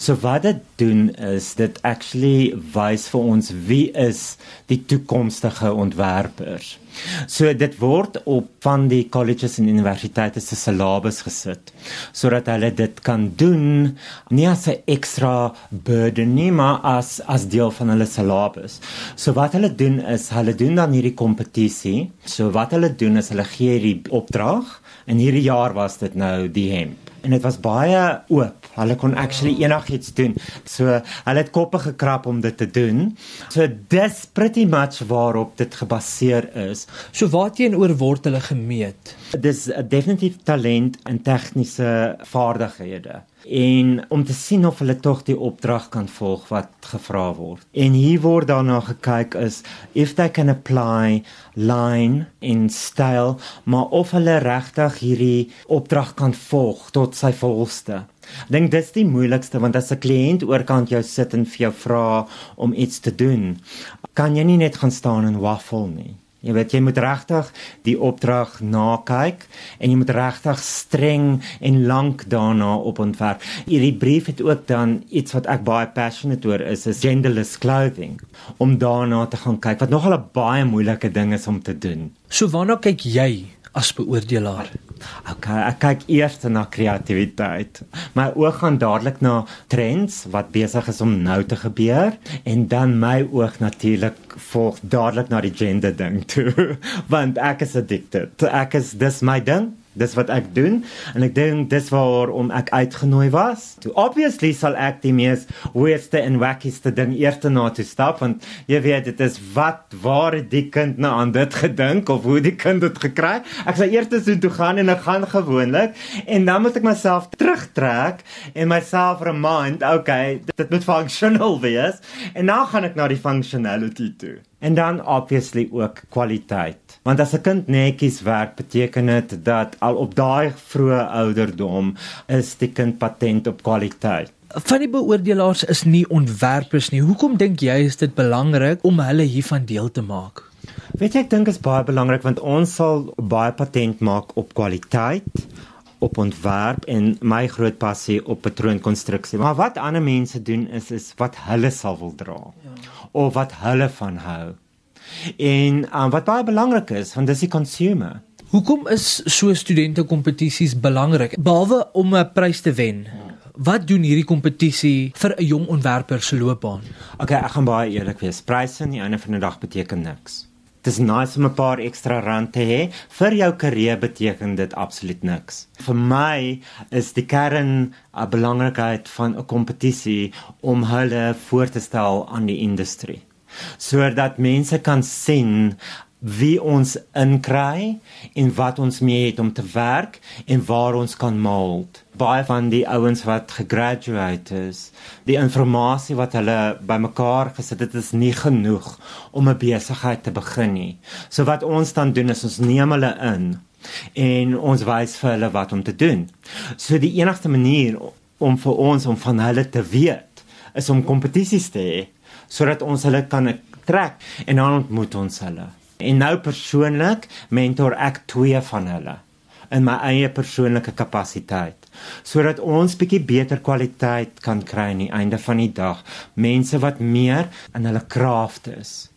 So wat dit doen is dit actually wys vir ons wie is die toekomstige ontwerpers. So dit word op van die colleges en universiteite se syllabus gesit sodat hulle dit kan doen nie as 'n ekstra burden nie maar as as deel van hulle syllabus. So wat hulle doen is hulle doen dan hierdie kompetisie. So wat hulle doen is hulle gee hierdie opdrag en hierdie jaar was dit nou die hemp en dit was baie oop. Hulle kon actually enigiets doen. So hulle het koppe gekrap om dit te doen. So dis pretty much waarop dit gebaseer is. So waarteenoor word hulle gemeet? Dis definitief talent en tegniese vaardighede en om te sien of hulle tog die opdrag kan volg wat gevra word. En hier word daarna gekyk is if they can apply line in style, maar of hulle regtig hierdie opdrag kan volg tot sy volste. Ek dink dis die moeilikste want as 'n kliënt oorkant jou sit en vir jou vra om iets te doen, kan jy nie net gaan staan en waffle nie. Jy weet jy moet regtig die opdrag nakyk en jy moet regtig streng en lank daarna op ontwerp. Hierdie brief het ook dan iets wat ek baie passionate oor is, is genderless clothing om daarna te gaan kyk wat nogal 'n baie moeilike ding is om te doen. So waarna kyk jy as beoordelaar? Okay, ek kyk eers na kreatiwiteit. My oog gaan dadelik na trends wat besig is om nou te gebeur en dan my oog natuurlik volg dadelik na die gender ding toe, want ek is addicted. Ek is dis my ding dis wat ek doen en ek dink dis waarom ek uitgenooi was. To obviously sal ek die mees weirdste en wackieste ding eers na toe stap want jy weet dit is wat waar die kind nou aan dit gedink of hoe die kind dit gekry. Ek sal eers so toe gaan en ek gaan gewoonlik en dan moet ek myself terugtrek en myself remind, okay, dit moet functional wees en dan gaan ek na die functionality toe. En dan obviously ook kwaliteit. Want as 'n kind netjies werk, beteken dit dat al op daai vroeë ouderdom is die kind patent op kwaliteit. Van die beoordelaars is nie ontwerpers nie. Hoekom dink jy is dit belangrik om hulle hiervan deel te maak? Weet jy ek dink dit is baie belangrik want ons sal baie patent maak op kwaliteit op ontwerp en my groot passie op patroonkonstruksie. Maar wat ander mense doen is is wat hulle sal wil dra. Ja. Of wat hulle van hou. En um, wat baie belangrik is, want dis die consumer. Hoekom is so studente kompetisies belangrik behalwe om 'n prys te wen? Wat doen hierdie kompetisie vir 'n jong ontwerper se loopbaan? Okay, ek gaan baie eerlik wees. Pryse aan die einde van die dag beteken niks. Dis nice om 'n paar ekstra rand te hê. Vir jou karier beteken dit absoluut niks. Vir my is die kern 'n belangrikheid van 'n kompetisie om hulle voor te stel aan die industrie sodat mense kan sien wie ons inkry en wat ons mee het om te werk en waar ons kan mold. Baie van die ouens wat gegraduate is, die inligting wat hulle bymekaar gesit het is nie genoeg om 'n besigheid te begin nie. So wat ons dan doen is ons neem hulle in en ons wys vir hulle wat om te doen. So die enigste manier om vir ons om van hulle te weet is om kompetisies te hê sodat ons hulle kan trek en dan ontmoet ons hulle. En nou persoonlik mentor ek twee van hulle in my eie persoonlike kapasiteit sodat ons bietjie beter kwaliteit kan kry aan die einde van die dag. Mense wat meer in hulle kraft is